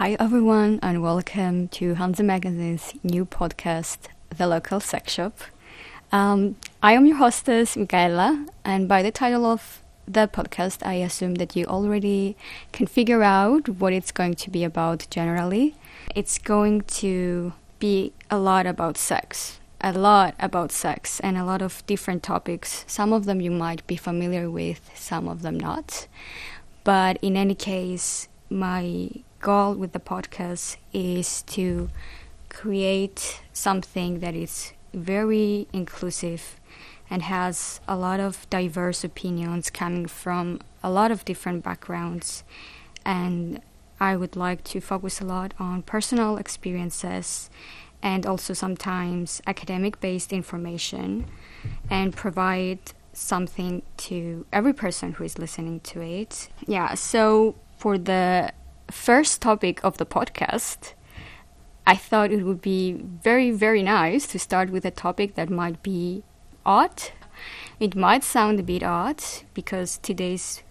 Hi, everyone, and welcome to Hansa Magazine's new podcast, The Local Sex Shop. Um, I am your hostess, Michaela, and by the title of the podcast, I assume that you already can figure out what it's going to be about generally. It's going to be a lot about sex, a lot about sex, and a lot of different topics. Some of them you might be familiar with, some of them not. But in any case, my goal with the podcast is to create something that is very inclusive and has a lot of diverse opinions coming from a lot of different backgrounds. And I would like to focus a lot on personal experiences and also sometimes academic based information and provide something to every person who is listening to it. Yeah, so for the first topic of the podcast, I thought it would be very, very nice to start with a topic that might be odd. It might sound a bit odd because today's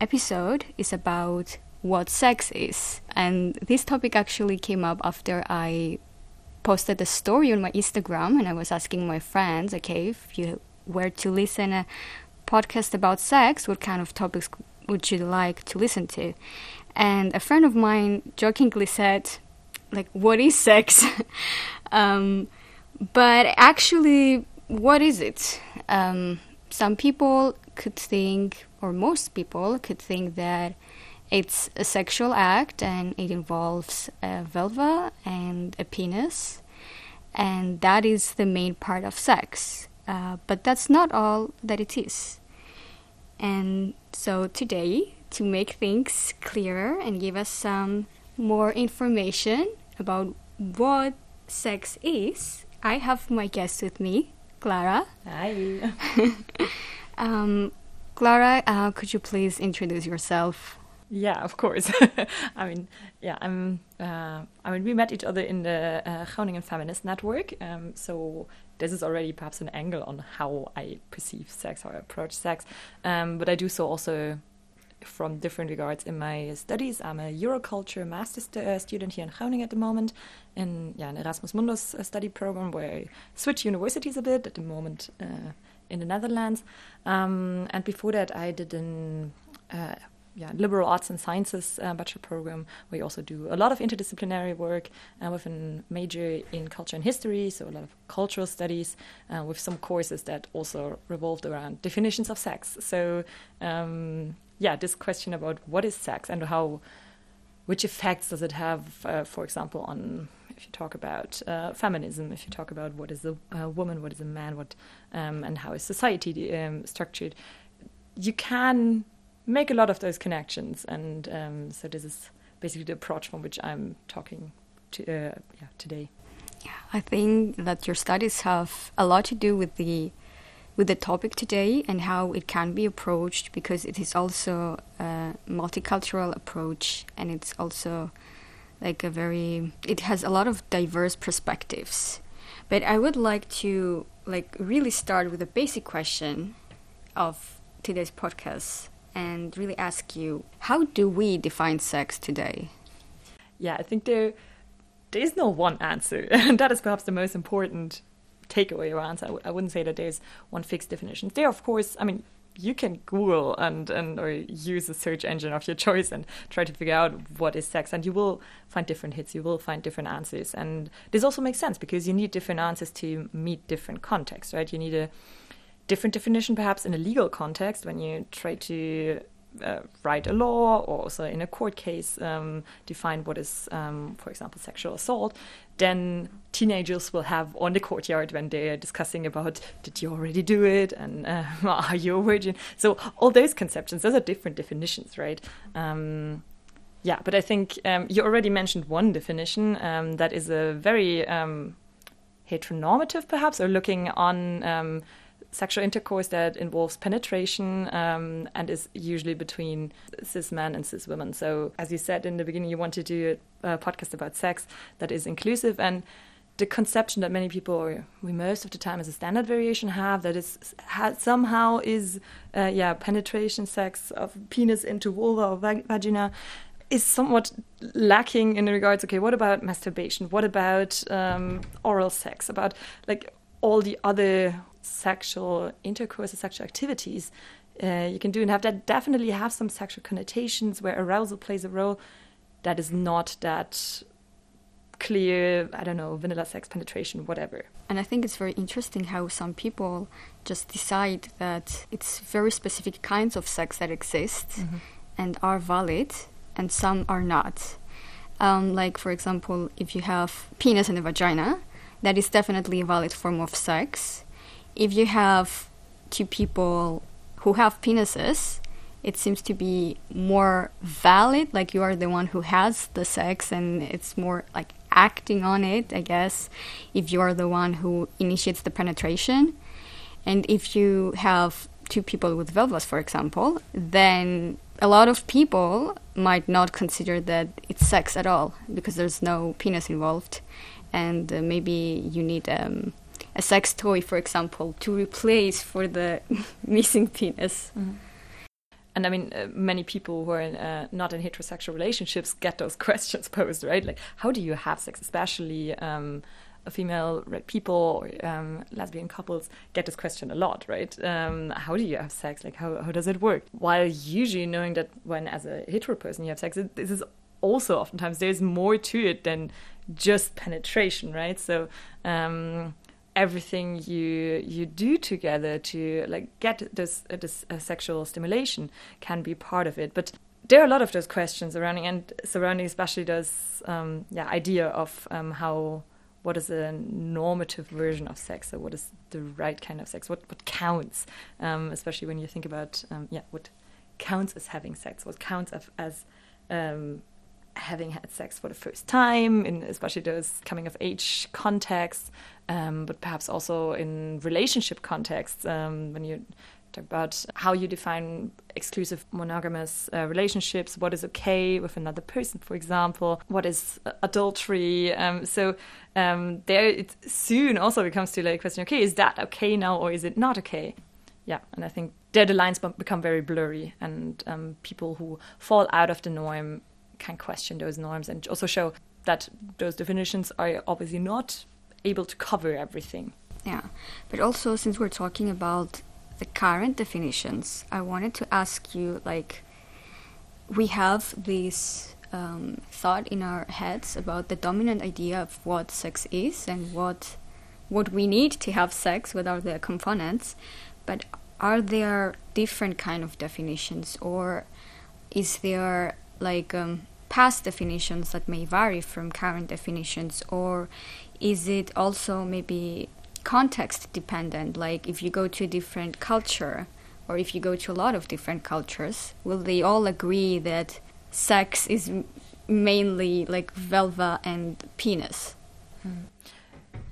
episode is about what sex is. And this topic actually came up after I posted a story on my Instagram and I was asking my friends, okay, if you were to listen a podcast about sex, what kind of topics would you like to listen to? And a friend of mine jokingly said, like, what is sex? um, but actually, what is it? Um, some people could think, or most people could think that it's a sexual act and it involves a vulva and a penis, and that is the main part of sex. Uh, but that's not all that it is. And so today, to make things clearer and give us some more information about what sex is, I have my guest with me, Clara. Hi. um, Clara, uh, could you please introduce yourself? Yeah, of course. I mean, yeah, I'm. Uh, I mean, we met each other in the uh, Groningen Feminist Network, um, so this is already perhaps an angle on how I perceive sex, how I approach sex. Um, but I do so also from different regards in my studies. I'm a Euroculture master st uh, student here in Groningen at the moment, in yeah, an Erasmus Mundus uh, study program where I switch universities a bit at the moment uh, in the Netherlands. Um, and before that, I did an uh, yeah, liberal arts and sciences uh, bachelor program where you also do a lot of interdisciplinary work uh, with a major in culture and history, so a lot of cultural studies, uh, with some courses that also revolved around definitions of sex. So um, yeah, this question about what is sex and how, which effects does it have, uh, for example, on if you talk about uh, feminism, if you talk about what is a, a woman, what is a man, what um, and how is society um, structured, you can make a lot of those connections, and um, so this is basically the approach from which I'm talking to uh, yeah, today. Yeah, I think that your studies have a lot to do with the with the topic today and how it can be approached because it is also a multicultural approach and it's also like a very it has a lot of diverse perspectives. But i would like to like really start with a basic question of today's podcast and really ask you how do we define sex today? Yeah i think there there is no one answer. And that is perhaps the most important takeaway or answer. I w- I wouldn't say that there's one fixed definition. There, of course, I mean, you can Google and, and or use a search engine of your choice and try to figure out what is sex, and you will find different hits. You will find different answers, and this also makes sense because you need different answers to meet different contexts, right? You need a different definition, perhaps in a legal context, when you try to uh, write a law or also in a court case um, define what is, um, for example, sexual assault, then teenagers will have on the courtyard when they're discussing about did you already do it and uh, are you a virgin? So all those conceptions, those are different definitions, right? Um, yeah, but I think um, you already mentioned one definition um, that is a very um, heteronormative, perhaps, or looking on sexual intercourse that involves penetration um, and is usually between cis men and cis women. So, as you said in the beginning, you want to do a, podcast about sex that is inclusive and the conception that many people, or we most of the time as a standard variation have, that is somehow is, uh, yeah, penetration sex of penis into vulva or vag- vagina, is somewhat lacking in regards. Okay, what about masturbation? What about um, oral sex? About like all the other sexual intercourse, or sexual activities uh, you can do, and have that definitely have some sexual connotations where arousal plays a role. That is not that clear, I don't know, vanilla sex penetration, whatever. And I think it's very interesting how some people just decide that it's very specific kinds of sex that exist mm-hmm. and are valid, and some are not. Um, like, for example, if you have penis and a vagina, that is definitely a valid form of sex. If you have two people who have penises, it seems to be more valid, like you are the one who has the sex, and it's more like acting on it, I guess, if you're the one who initiates the penetration. And if you have two people with vulvas, for example, then a lot of people might not consider that it's sex at all because there's no penis involved. And uh, maybe you need um, a sex toy, for example, to replace for the missing penis. Mm-hmm and I mean, uh, many people who are in, uh, not in heterosexual relationships get those questions posed, right? Like, how do you have sex? Especially um, female people um, lesbian couples get this question a lot, right? Um, how do you have sex? Like, how, how does it work? While usually knowing that when, as a hetero person, you have sex, it, this is also oftentimes there's more to it than just penetration, right? So, um, everything you you do together to like get this uh, this uh, sexual stimulation can be part of it. But there are a lot of those questions surrounding and surrounding especially those um, yeah idea of um, how what is a normative version of sex or what is the right kind of sex? What what counts? Um, especially when you think about um, yeah what counts as having sex what counts as, as um, having had sex for the first time, in especially those coming of age contexts, um, but perhaps also in relationship contexts um, when you talk about how you define exclusive monogamous uh, relationships, what is okay with another person, for example, what is adultery. Um, so um, there, it soon also becomes to like question: Okay, is that okay now, or is it not okay? Yeah, and I think there the lines become very blurry, and um, people who fall out of the norm can question those norms and also show that those definitions are obviously not able to cover everything. Yeah, but also since we're talking about the current definitions, I wanted to ask you like, we have this um, thought in our heads about the dominant idea of what sex is and what what we need to have sex, what are the components, but are there different kind of definitions or is there like um, past definitions that may vary from current definitions, or is it also maybe context dependent? Like if you go to a different culture, or if you go to a lot of different cultures, will they all agree that sex is mainly like vulva and penis? Hmm.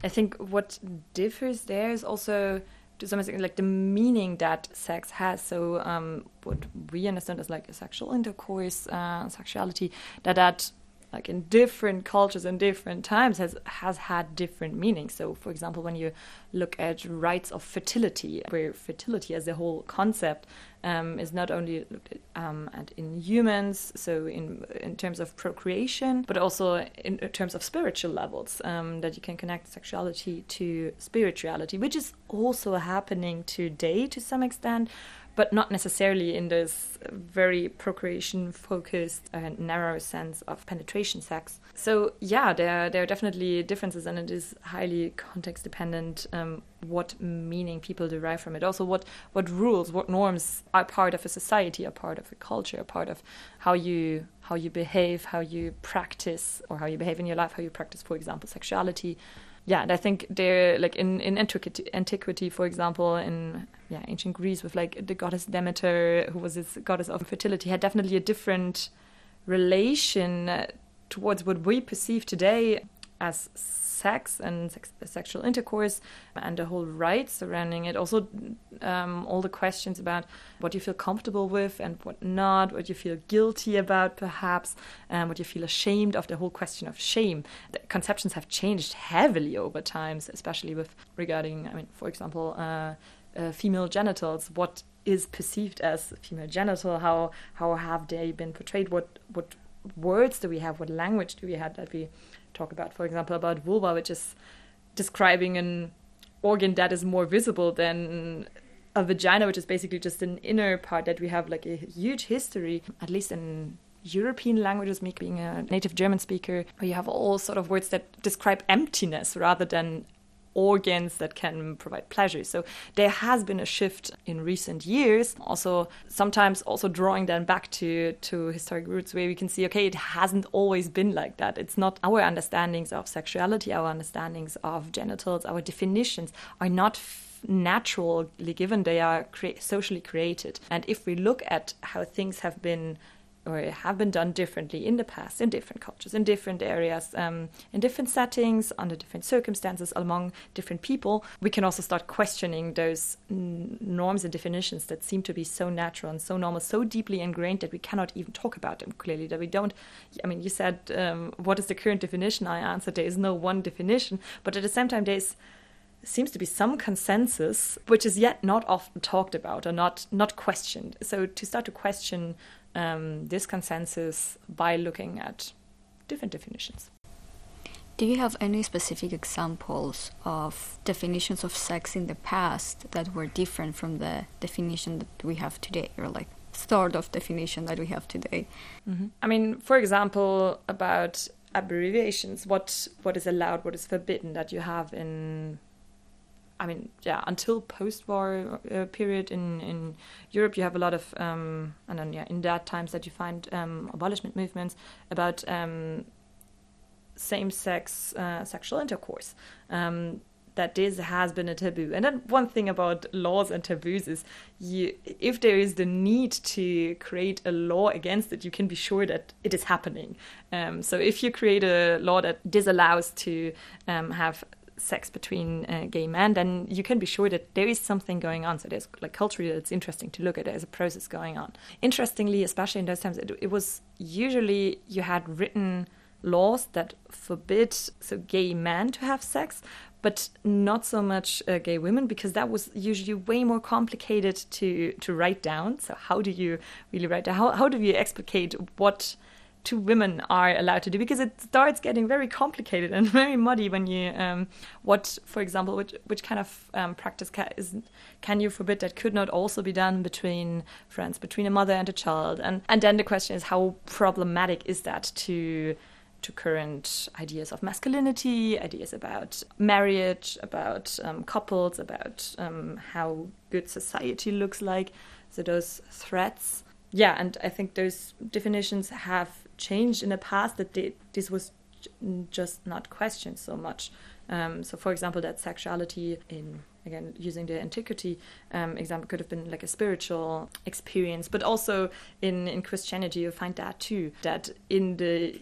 I think what differs there is also to some extent like the meaning that sex has. So um, what we understand as like a sexual intercourse, uh, sexuality, that that like in different cultures and different times has has had different meanings. So, for example, when you look at rites of fertility, where fertility as a whole concept um, is not only looked at, um, at, in humans, so in in terms of procreation, but also in, terms of spiritual levels, um, that you can connect sexuality to spirituality, which is also happening today to some extent but not necessarily in this very procreation focused and narrow sense of penetration sex. So yeah, there there are definitely differences, and it is highly context dependent um, what meaning people derive from it. Also, what what rules, what norms are part of a society, are part of a culture, are part of how you how you behave, how you practice, or how you behave in your life, how you practice, for example, sexuality yeah, and I think they're like in in antiquity, antiquity, for example, in yeah ancient Greece with like the goddess Demeter, who was this goddess of fertility, had definitely a different relation towards what we perceive today as sex and sex, sexual intercourse and the whole rites surrounding it. Also, um, all the questions about what you feel comfortable with and what not, what you feel guilty about, perhaps, what you feel ashamed of. The whole question of shame. The conceptions have changed heavily over times, especially with regarding, I mean, for example. Uh, uh, female genitals, what is perceived as female genital, how how have they been portrayed, what what words do we have, what language do we have that we talk about. For example, about vulva, which is describing an organ that is more visible than a vagina, which is basically just an inner part that we have like a huge history, at least in European languages, me being a native German speaker, where you have all sort of words that describe emptiness rather than organs that can provide pleasure. So there has been a shift in recent years. Also, sometimes also drawing them back to to historic roots where we can see, okay, it hasn't always been like that. It's not our understandings of sexuality, our understandings of genitals, our definitions are not naturally given. They are cre- socially created. And if we look at how things have been or have been done differently in the past in different cultures, in different areas, um, in different settings, under different circumstances, among different people, we can also start questioning those norms and definitions that seem to be so natural and so normal, so deeply ingrained that we cannot even talk about them clearly. That we don't. I mean, you said, um, what is the current definition? I answered, there is no one definition, but at the same time, there's seems to be some consensus which is yet not often talked about or not not questioned so to start to question um, this consensus by looking at different definitions. Do you have any specific examples of definitions of sex in the past that were different from the definition that we have today, or like sort of definition that we have today? Mm-hmm. I mean, for example, about abbreviations, what what is allowed, what is forbidden, that you have in I mean, yeah, until post-war uh, period in, in Europe, you have a lot of, um, and then yeah, in that times that you find um, abolishment movements about um, same-sex uh, sexual intercourse. Um, that this has been a taboo. And then one thing about laws and taboos is, you, if there is the need to create a law against it, you can be sure that it is happening. Um, so if you create a law that disallows to um, have sex between uh, gay men, then you can be sure that there is something going on. So there's like culturally, it's interesting to look at. There's a process going on. Interestingly, especially in those times, it, it was usually you had written laws that forbid so gay men to have sex, but not so much uh, gay women because that was usually way more complicated to to write down. So how do you really write down? How how do you explicate what two women are allowed to do because it starts getting very complicated and very muddy when you um, what for example which which kind of um, practice can, is can you forbid that could not also be done between friends between a mother and a child and and then the question is how problematic is that to to current ideas of masculinity, ideas about marriage, about um, couples, about um, how good society looks like. So those threats yeah, and I think those definitions have changed in the past that they, this was just not questioned so much. Um, so, for example, that sexuality in again using the antiquity um, example could have been like a spiritual experience, but also in in Christianity you find that too. That in the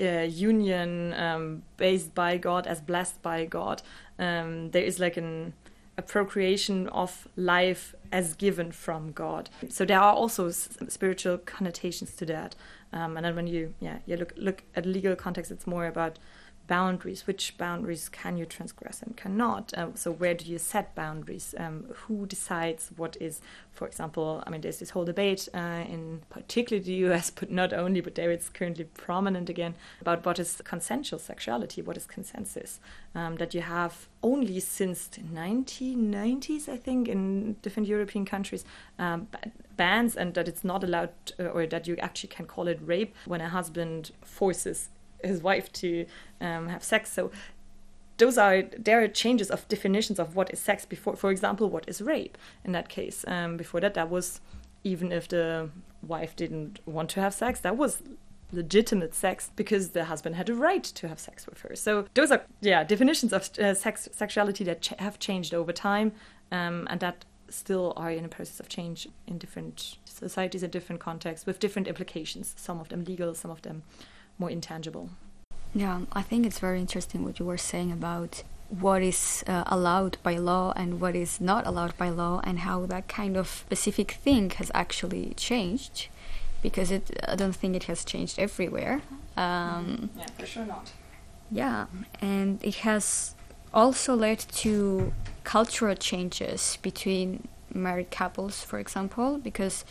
uh, union um, based by God as blessed by God, um, there is like an a procreation of life as given from God. So there are also spiritual connotations to that. Um, and then when you yeah you look look at legal context, it's more about boundaries. Which boundaries can you transgress and cannot? Uh, so where do you set boundaries? Um, who decides what is, for example, I mean, there's this whole debate uh, in particularly the U.S., but not only, but there it's currently prominent again about what is consensual sexuality, what is consensus. Um, that you have only since the 1990s, I think, in different European countries, um, bans and that it's not allowed, uh, or that you actually can call it rape when a husband forces his wife to um, have sex. So those are there are changes of definitions of what is sex before. For example, what is rape in that case? Um, before that, that was even if the wife didn't want to have sex, that was legitimate sex because the husband had a right to have sex with her. So those are yeah definitions of uh, sex sexuality that ch- have changed over time, um, and that still are in a process of change in different societies in different contexts with different implications. Some of them legal, some of them more intangible. Yeah, I think it's very interesting what you were saying about what is uh, allowed by law and what is not allowed by law, and how that kind of specific thing has actually changed. Because it, I don't think it has changed everywhere. Um, yeah, for sure not. Yeah, and it has also led to cultural changes between married couples, for example, because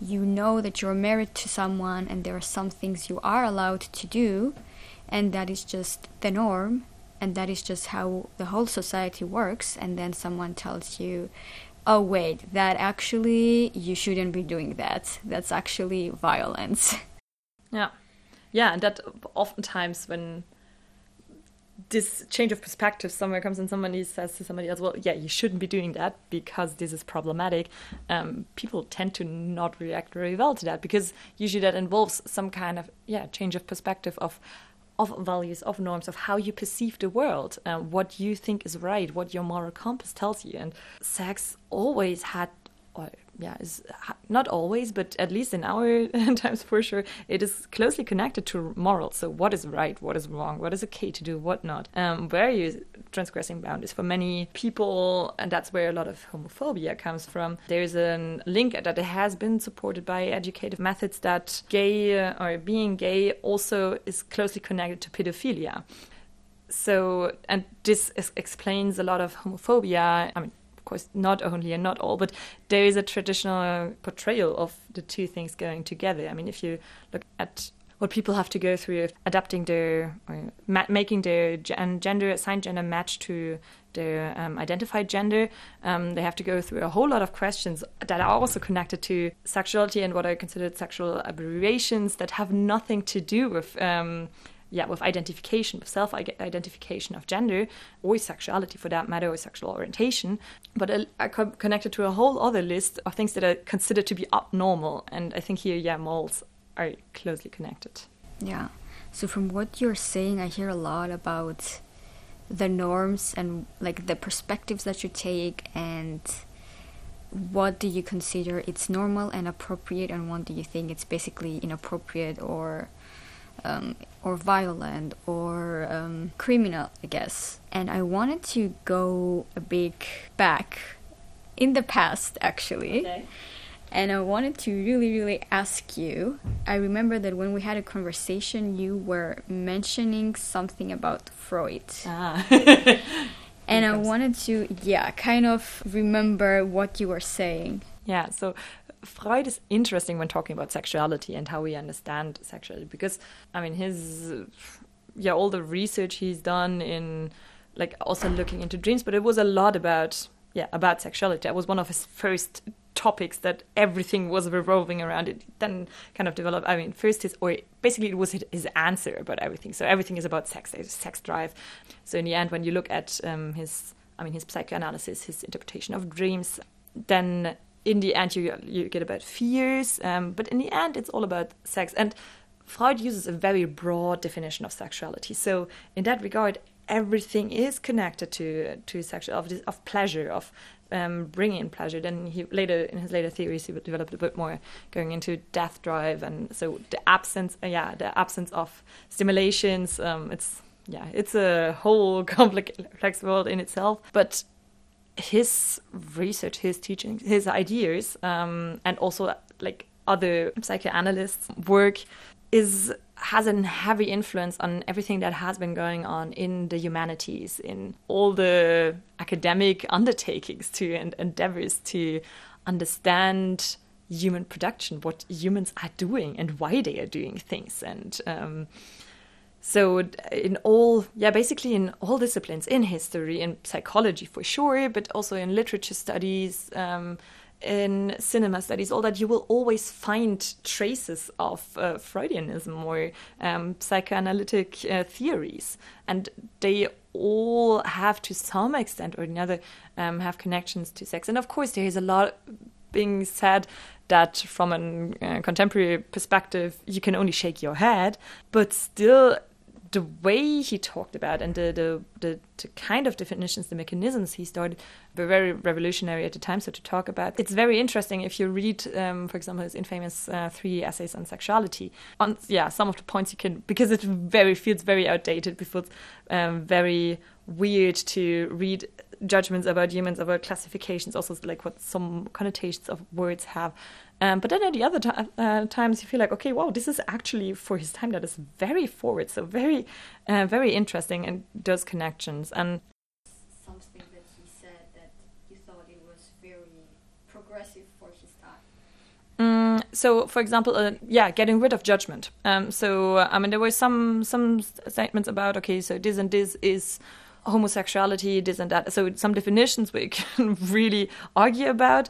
you know that you're married to someone and there are some things you are allowed to do, and that is just the norm, and that is just how the whole society works, and then someone tells you, oh, wait, that actually, you shouldn't be doing that. That's actually violence. Yeah. Yeah, and that oftentimes when this change of perspective somewhere comes and somebody says to somebody else, well, yeah, you shouldn't be doing that because this is problematic, um, people tend to not react very well to that because usually that involves some kind of, yeah, change of perspective of of values, of norms, of how you perceive the world, uh, what you think is right, what your moral compass tells you. And sex always had, or yeah, is not always, but at least in our times for sure, it is closely connected to morals. So, what is right, what is wrong, what is okay to do, what not. Um, where are you transgressing boundaries? For many people, and that's where a lot of homophobia comes from, there's a link that has been supported by educative methods that gay or being gay also is closely connected to pedophilia so and this is, explains a lot of homophobia i mean course, not only and not all, but there is a traditional portrayal of the two things going together. I mean, if you look at what people have to go through adapting their or ma- making their gender assigned gender match to their um, identified gender um, they have to go through a whole lot of questions that are also connected to sexuality and what are considered sexual aberrations that have nothing to do with um, yeah, with identification, with self identification of gender or sexuality for that matter, or sexual orientation, but connected to a whole other list of things that are considered to be abnormal. And I think here, yeah, moles are closely connected. Yeah. So from what you're saying, I hear a lot about the norms and like the perspectives that you take and what do you consider it's normal and appropriate and what do you think it's basically inappropriate or um, or violent or um, criminal, I guess. And I wanted to go a bit back in the past, actually. Okay. And I wanted to really, really ask you. I remember that when we had a conversation, you were mentioning something about Freud. Ah. and I wanted to, yeah, kind of remember what you were saying. Yeah, so Freud is interesting when talking about sexuality and how we understand sexuality because I mean his yeah all the research he's done in like also looking into dreams but it was a lot about yeah about sexuality. That was one of his first topics that everything was revolving around. It then kind of developed i mean first his or basically it was his answer about everything. So everything is about sex sex drive. So in the end when you look at um, his i mean his psychoanalysis his interpretation of dreams then in the end you you get about fears um, but in the end it's all about sex. And freud uses a very broad definition of sexuality. So in that regard everything is connected to to sexual of, this, of pleasure of um, bringing in pleasure. Then he later in his later theories he developed a bit more going into death drive and so the absence uh, yeah the absence of stimulations um, it's yeah it's a whole complex world in itself. But his research, his teaching, his ideas, um, and also like other psychoanalysts' work is has a heavy influence on everything that has been going on in the humanities, in all the academic undertakings to and endeavors to understand human production, what humans are doing, and why they are doing things, and um, so in all yeah basically in all disciplines in history in psychology for sure but also in literature studies um, in cinema studies all that you will always find traces of uh, freudianism or um, psychoanalytic uh, theories. And they all have to some extent or another um, have connections to sex. And of course there is a lot being said that from a uh, contemporary perspective you can only shake your head but still the way he talked about and the, the, the, the, kind of definitions, the mechanisms he started were very revolutionary at the time. So to talk about, it's very interesting if you read, um, for example, his infamous uh, three essays on sexuality. On yeah, some of the points you can because it very feels very outdated, because um, very weird to read judgments about humans, about classifications, also like what some connotations of words have. Um, but then at the other t- uh, times, you feel like, okay, wow, this is actually for his time that is very forward, so very, uh, very interesting, and those connections. And something that he said that you thought it was very progressive for his time. Mm, so, for example, uh, yeah, getting rid of judgment. Um, so, I mean, there were some some statements about okay, so this and this is homosexuality, this and that. So, some definitions we can really argue about,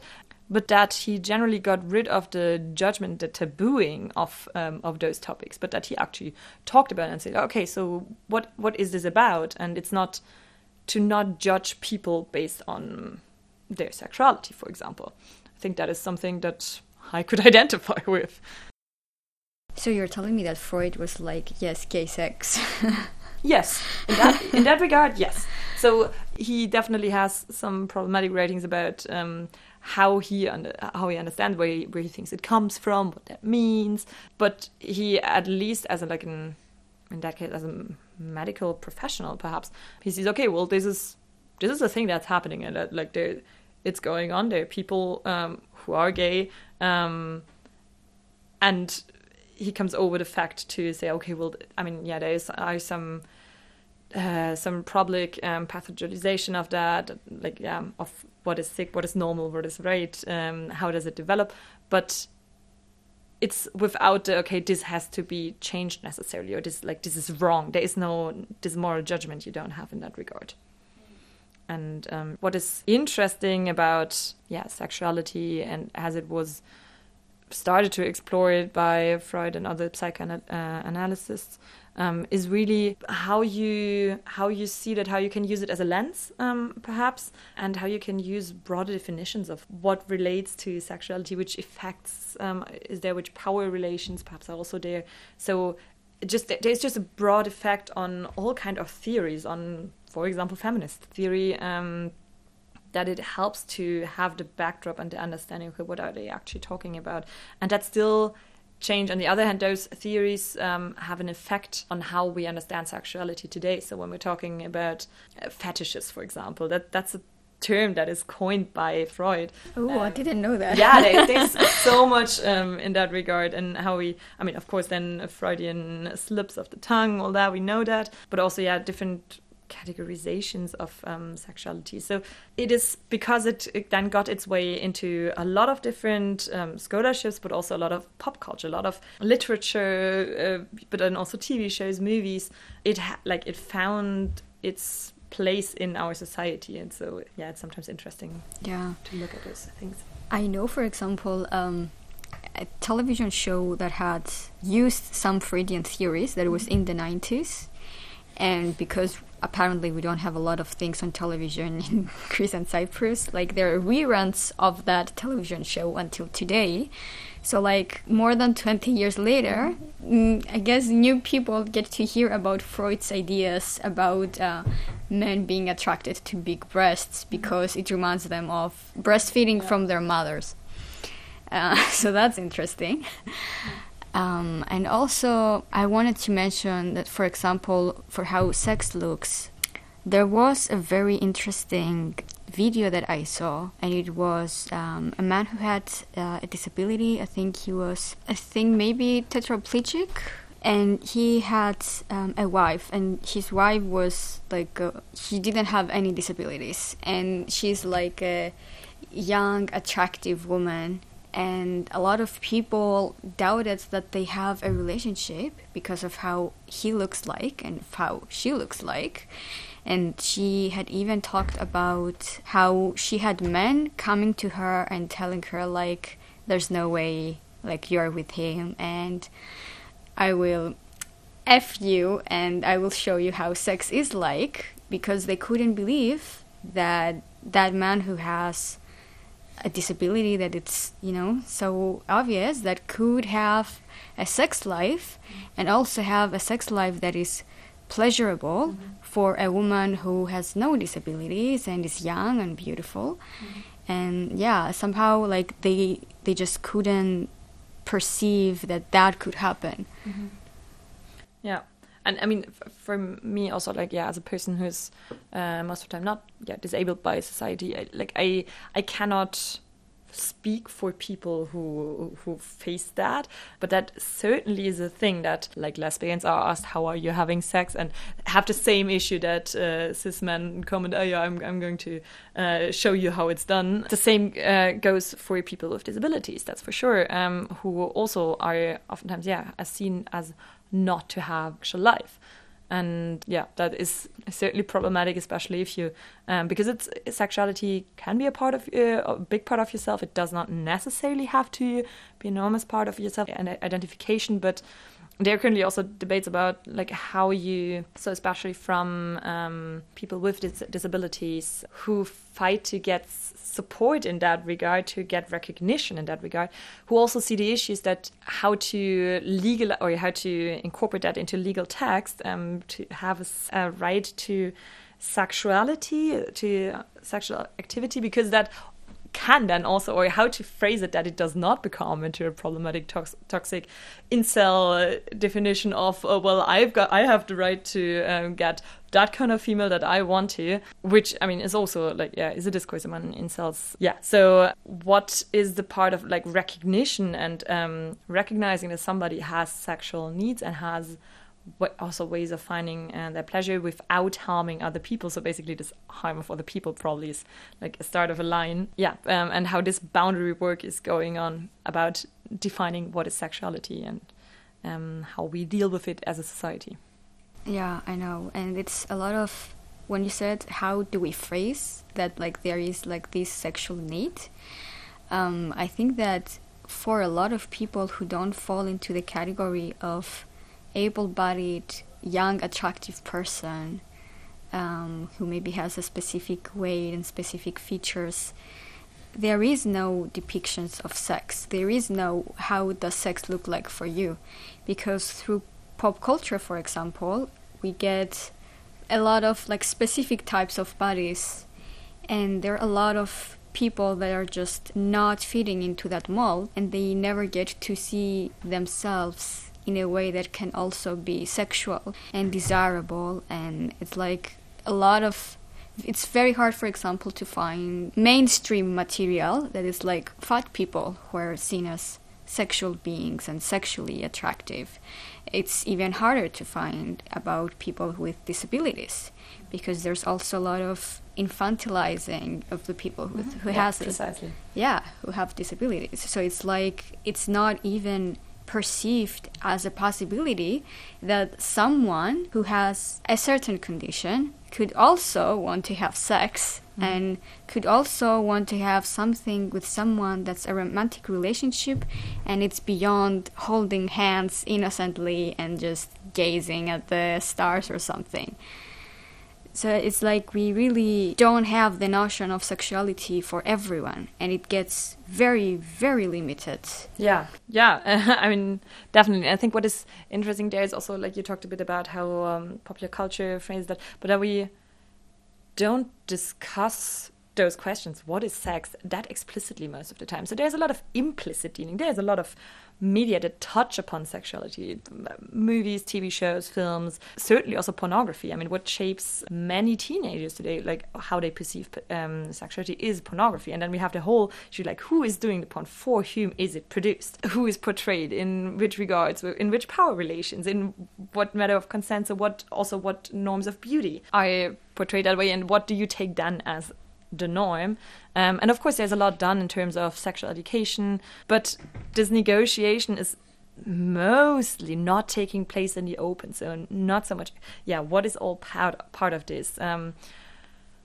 but that he generally got rid of the judgment, the tabooing of um, of those topics, but that he actually talked about and said, okay, so what what is this about? And it's not to not judge people based on their sexuality, for example. I think that is something that I could identify with. So you're telling me that Freud was like, yes, gay sex. yes, in that in that regard, yes. So he definitely has some problematic writings about um, how he under, how he understands where he, where he thinks it comes from, what that means. But he, at least as a, like an in that case, as a medical professional, perhaps he sees okay, well, this is this is a thing that's happening, and that like there, it's going on. There people um, who are gay, um, and he comes over the fact to say, okay, well, I mean, yeah, there is are some uh, some public um, pathologization of that, like yeah, of what is sick, what is normal, what is right, um, how does it develop, but it's without the okay, this has to be changed necessarily, or this like this is wrong. There is no this moral judgment you don't have in that regard. And um, what is interesting about yeah sexuality and as it was started to explore it by Freud and other psychoanalysts um, is really how you how you see that, how you can use it as a lens, um, perhaps, and how you can use broader definitions of what relates to sexuality, which effects um, is there, which power relations perhaps are also there. So just there's just a broad effect on all kind of theories on, for example, feminist theory. Um, that it helps to have the backdrop and the understanding okay what are they actually talking about and that still change. On the other hand, those theories um, have an effect on how we understand sexuality today. So when we're talking about uh, fetishes, for example, that that's a term that is coined by Freud. Oh, um, I didn't know that. yeah, there, there's so much um, in that regard, and how we, I mean, of course, then Freudian slips of the tongue, all that we know that, but also, yeah, different categorizations of um, sexuality. So it is because it, it, then got its way into a lot of different um, scholarships, but also a lot of pop culture, a lot of literature, uh, but then also TV shows, movies. It ha- like it found its place in our society, and so yeah, it's sometimes interesting. Yeah, to look at those things. I know, for example. Um, a television show that had used some Freudian theories that was in the 90s and because apparently we don't have a lot of things on television in Greece and Cyprus. Like there are reruns of that television show until today. So like more than 20 years later, mm, I guess new people get to hear about Freud's ideas about uh, men being attracted to big breasts because it reminds them of breastfeeding from their mothers. Uh, so that's interesting. Um, and also, I wanted to mention that, for example, for how sex looks, there was a very interesting video that I saw, and it was um, a man who had uh, a disability. I think he was, I think maybe tetraplegic, and he had um, a wife, and his wife was like, uh, he didn't have any disabilities, and she's like a young, attractive woman and a lot of people doubted that they have a relationship because of how he looks like and how she looks like. And she had even talked about how she had men coming to her and telling her like there's no way like you're with him and i will f you and i will show you how sex is like because they couldn't believe that that man who has a disability that it's you know so obvious that could have a sex life and also have a sex life that is pleasurable mm-hmm. for a woman who has no disabilities and is young and beautiful mm-hmm. and yeah somehow like they they just couldn't perceive that that could happen mm-hmm. yeah and I mean, for me also, like yeah, as a person who's uh, most of the time not yeah disabled by society, I, like I I cannot speak for people who who face that. But that certainly is a thing that like lesbians are asked how are you having sex? and have the same issue that uh, cis men comment oh yeah I'm, I'm going to uh, show you how it's done. The same uh, goes for people with disabilities that's for sure um, who also are oftentimes yeah as seen as not to have a life. And yeah that is certainly problematic especially if you um, because it's sexuality can be a part of uh, a big part of yourself. It does not necessarily have to be an enormous part of yourself and identification but there are currently also debates about like how you so especially from um, people with dis disabilities who fight to get support in that regard to get recognition in that regard who also see the issues that how to legal or how to incorporate that into legal text um, to have a, a right to sexuality to sexual activity because that can then also, or how to phrase it that it does not become into a problematic tox- toxic incel definition of, uh, well, I've got, I have the right to um, get that kind of female that I want to, which I mean is also like, yeah, is a discourse among incels. Yeah. So what is the part of like recognition and um, recognizing that somebody has sexual needs and has also ways of finding uh, their pleasure without harming other people. So basically, this harm of other people probably is like a start of a line. Yeah, um, and how this boundary work is going on about defining what is sexuality and um, how we deal with it as a society. Yeah, I know, and it's a lot of when you said how do we phrase that like there is like this sexual need. Um, I think that for a lot of people who don't fall into the category of able-bodied, young, attractive person um, who maybe has a specific weight and specific features, there is no depictions of sex. There is no how does sex look like for you, because through pop culture, for example, we get a lot of like specific types of bodies, and there are a lot of people that are just not fitting into that mold, and they never get to see themselves in a way that can also be sexual and desirable and it's like a lot of it's very hard for example to find mainstream material that is like fat people who are seen as sexual beings and sexually attractive it's even harder to find about people with disabilities because there's also a lot of infantilizing of the people who, mm-hmm. who yeah, has precisely. yeah who have disabilities so it's like it's not even perceived as a possibility that someone who has a certain condition could also want to have sex mm. and could also want to have something with someone that's a romantic relationship and it's beyond holding hands innocently and just gazing at the stars or something. So it's like we really don't have the notion of sexuality for everyone, and it gets very, very limited. Yeah, yeah. I mean, definitely. I think what is interesting there is also like you talked a bit about how um, popular culture phrases that, but that we don't discuss those questions. What is sex? That explicitly most of the time. So there's a lot of implicit dealing. There's a lot of media that touch upon sexuality movies tv shows films certainly also pornography i mean what shapes many teenagers today like how they perceive um, sexuality is pornography and then we have the whole issue like who is doing the porn for whom is it produced who is portrayed in which regards in which power relations in what matter of consent so what also what norms of beauty are portrayed that way and what do you take then as the norm. Um, and of course, there's a lot done in terms of sexual education, but this negotiation is mostly not taking place in the open. So not so much. Yeah, what is all part part of this? Um,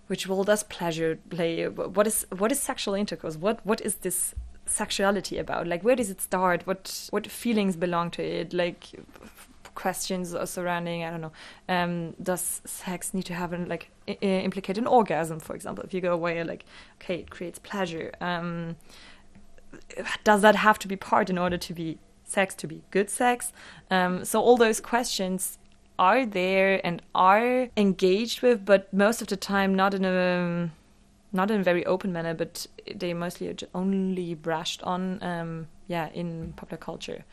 which role does pleasure play? What is what is sexual intercourse? What what is this sexuality about? Like, where does it start? What what feelings belong to it? Like questions surrounding I don't know um, does sex need to have an, like implicate an orgasm for example? If you go away like okay it creates pleasure um, does that have to be part in order to be sex to be good sex? Um, so all those questions are there and are engaged with but most of the time not in a not in a very open manner but they mostly are only brushed on um, yeah in popular culture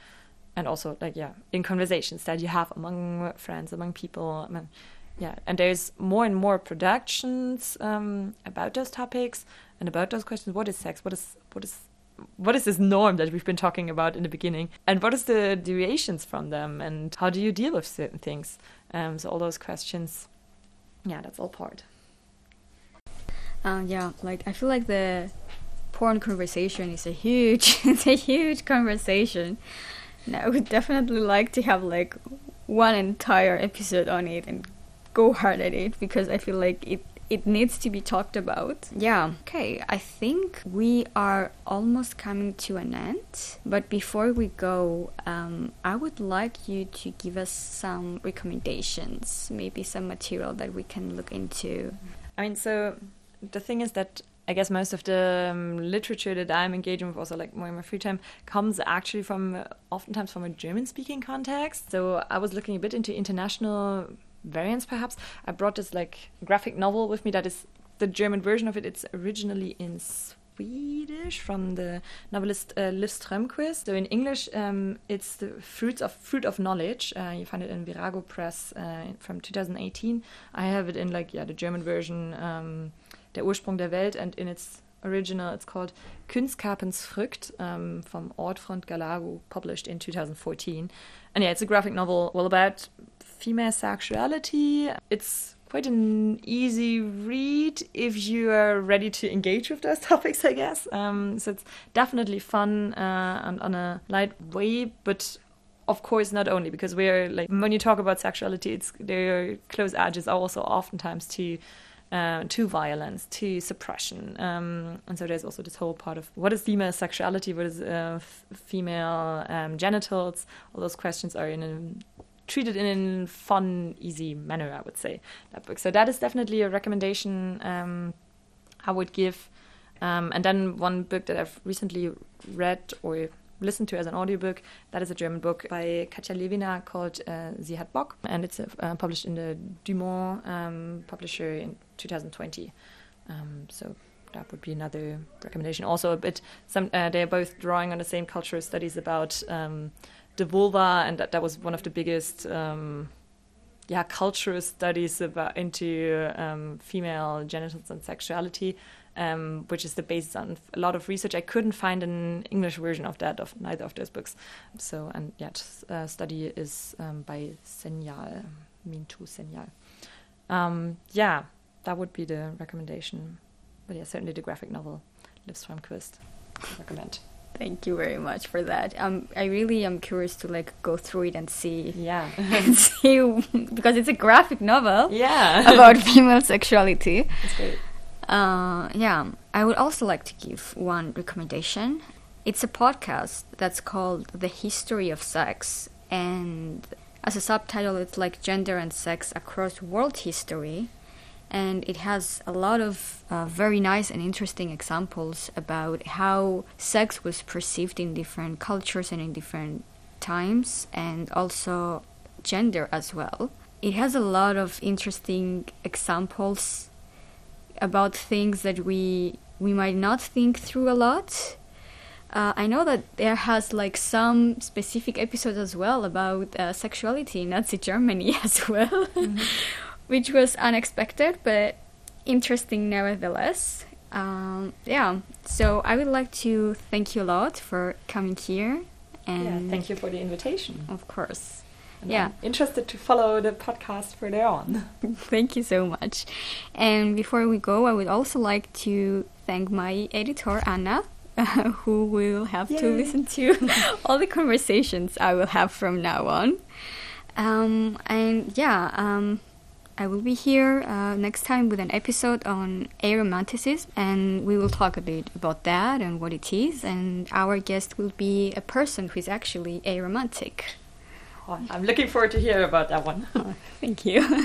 and also like yeah in conversations that you have among friends among people I mean, yeah, and there's more and more productions um, about those topics and about those questions. What is sex? What is what is what is this norm that we've been talking about in the beginning, and what is the deviations from them, and how do you deal with certain things? Um, so all those questions, yeah, that's all part. Uh, yeah, like I feel like the porn conversation is a huge, it's a huge conversation. And I would definitely like to have like one entire episode on it and go hard at it because I feel like it it needs to be talked about. Yeah. Okay, I think we are almost coming to an end. But before we go, um, I would like you to give us some recommendations, maybe some material that we can look into. I mean, so the thing is that I guess most of the um, literature that I'm engaging with, also like more in my free time, comes actually from uh, oftentimes from a German-speaking context. So I was looking a bit into international variants, perhaps. I brought this like graphic novel with me that is the German version of it. It's originally in Swedish from the novelist uh, Liv Strömquist. So in English, um, it's the Fruits of Fruit of Knowledge. Uh, you find it in Virago Press uh, from 2018. I have it in like yeah the German version. Um, Der Ursprung der Welt, and in its original, it's called Kunskapens frukt um, from Ordfront Galago, published in 2014. And yeah, it's a graphic novel, well, about female sexuality. It's quite an easy read if you are ready to engage with those topics, I guess. Um, so it's definitely fun uh, and on a light way, but of course not only because we're like when you talk about sexuality, it's their close edges are also oftentimes to uh, to violence, to suppression. Um, and so there's also this whole part of what is female sexuality, what is uh, female um, genitals. All those questions are in a, treated in a fun, easy manner, I would say. That book. So that is definitely a recommendation um, I would give. Um, and then one book that I've recently read or listened to as an audiobook. That is a German book by Katja Lewina called uh, Sie hat Bock, and it's uh, published in the Dumont um, publisher in 2020. Um, so that would be another recommendation. Also, a bit some uh, they're both drawing on the same cultural studies about um, the vulva, and that that was one of the biggest. Um, yeah, cultural studies about into um, female genitals and sexuality, um, which is the basis on a lot of research. I couldn't find an English version of that of neither of those books. So, and yeah, uh, study is um, by Sanyal, Mithu Sanyal. Um, yeah, that would be the recommendation. But yeah, certainly the graphic novel, Liv Strömquist, recommend. Thank you very much for that. Um, I really am curious to like go through it and see. Yeah. and see because it's a graphic novel. Yeah. about female sexuality. That's great. Uh, yeah, I would also like to give one recommendation. It's a podcast that's called The History of Sex, and as a subtitle, it's like gender and sex across world history. And it has a lot of uh, very nice and interesting examples about how sex was perceived in different cultures and in different times, and also gender as well. It has a lot of interesting examples about things that we we might not think through a lot. Uh, I know that there has like some specific episodes as well about uh, sexuality in Nazi Germany as well, mm-hmm. which was unexpected but interesting nevertheless. Um, yeah, so I would like to thank you a lot for coming here. And yeah, thank you for the invitation. Of course. And yeah. I'm interested to follow the podcast further on. thank you so much. And before we go, I would also like to thank my editor, Anna, uh, who will have Yay. to listen to all the conversations I will have from now on. Um, and yeah, um, I will be here uh, next time with an episode on aromanticism, and we will talk a bit about that and what it is. And our guest will be a person who is actually aromantic. Oh, I'm looking forward to hear about that one. thank you.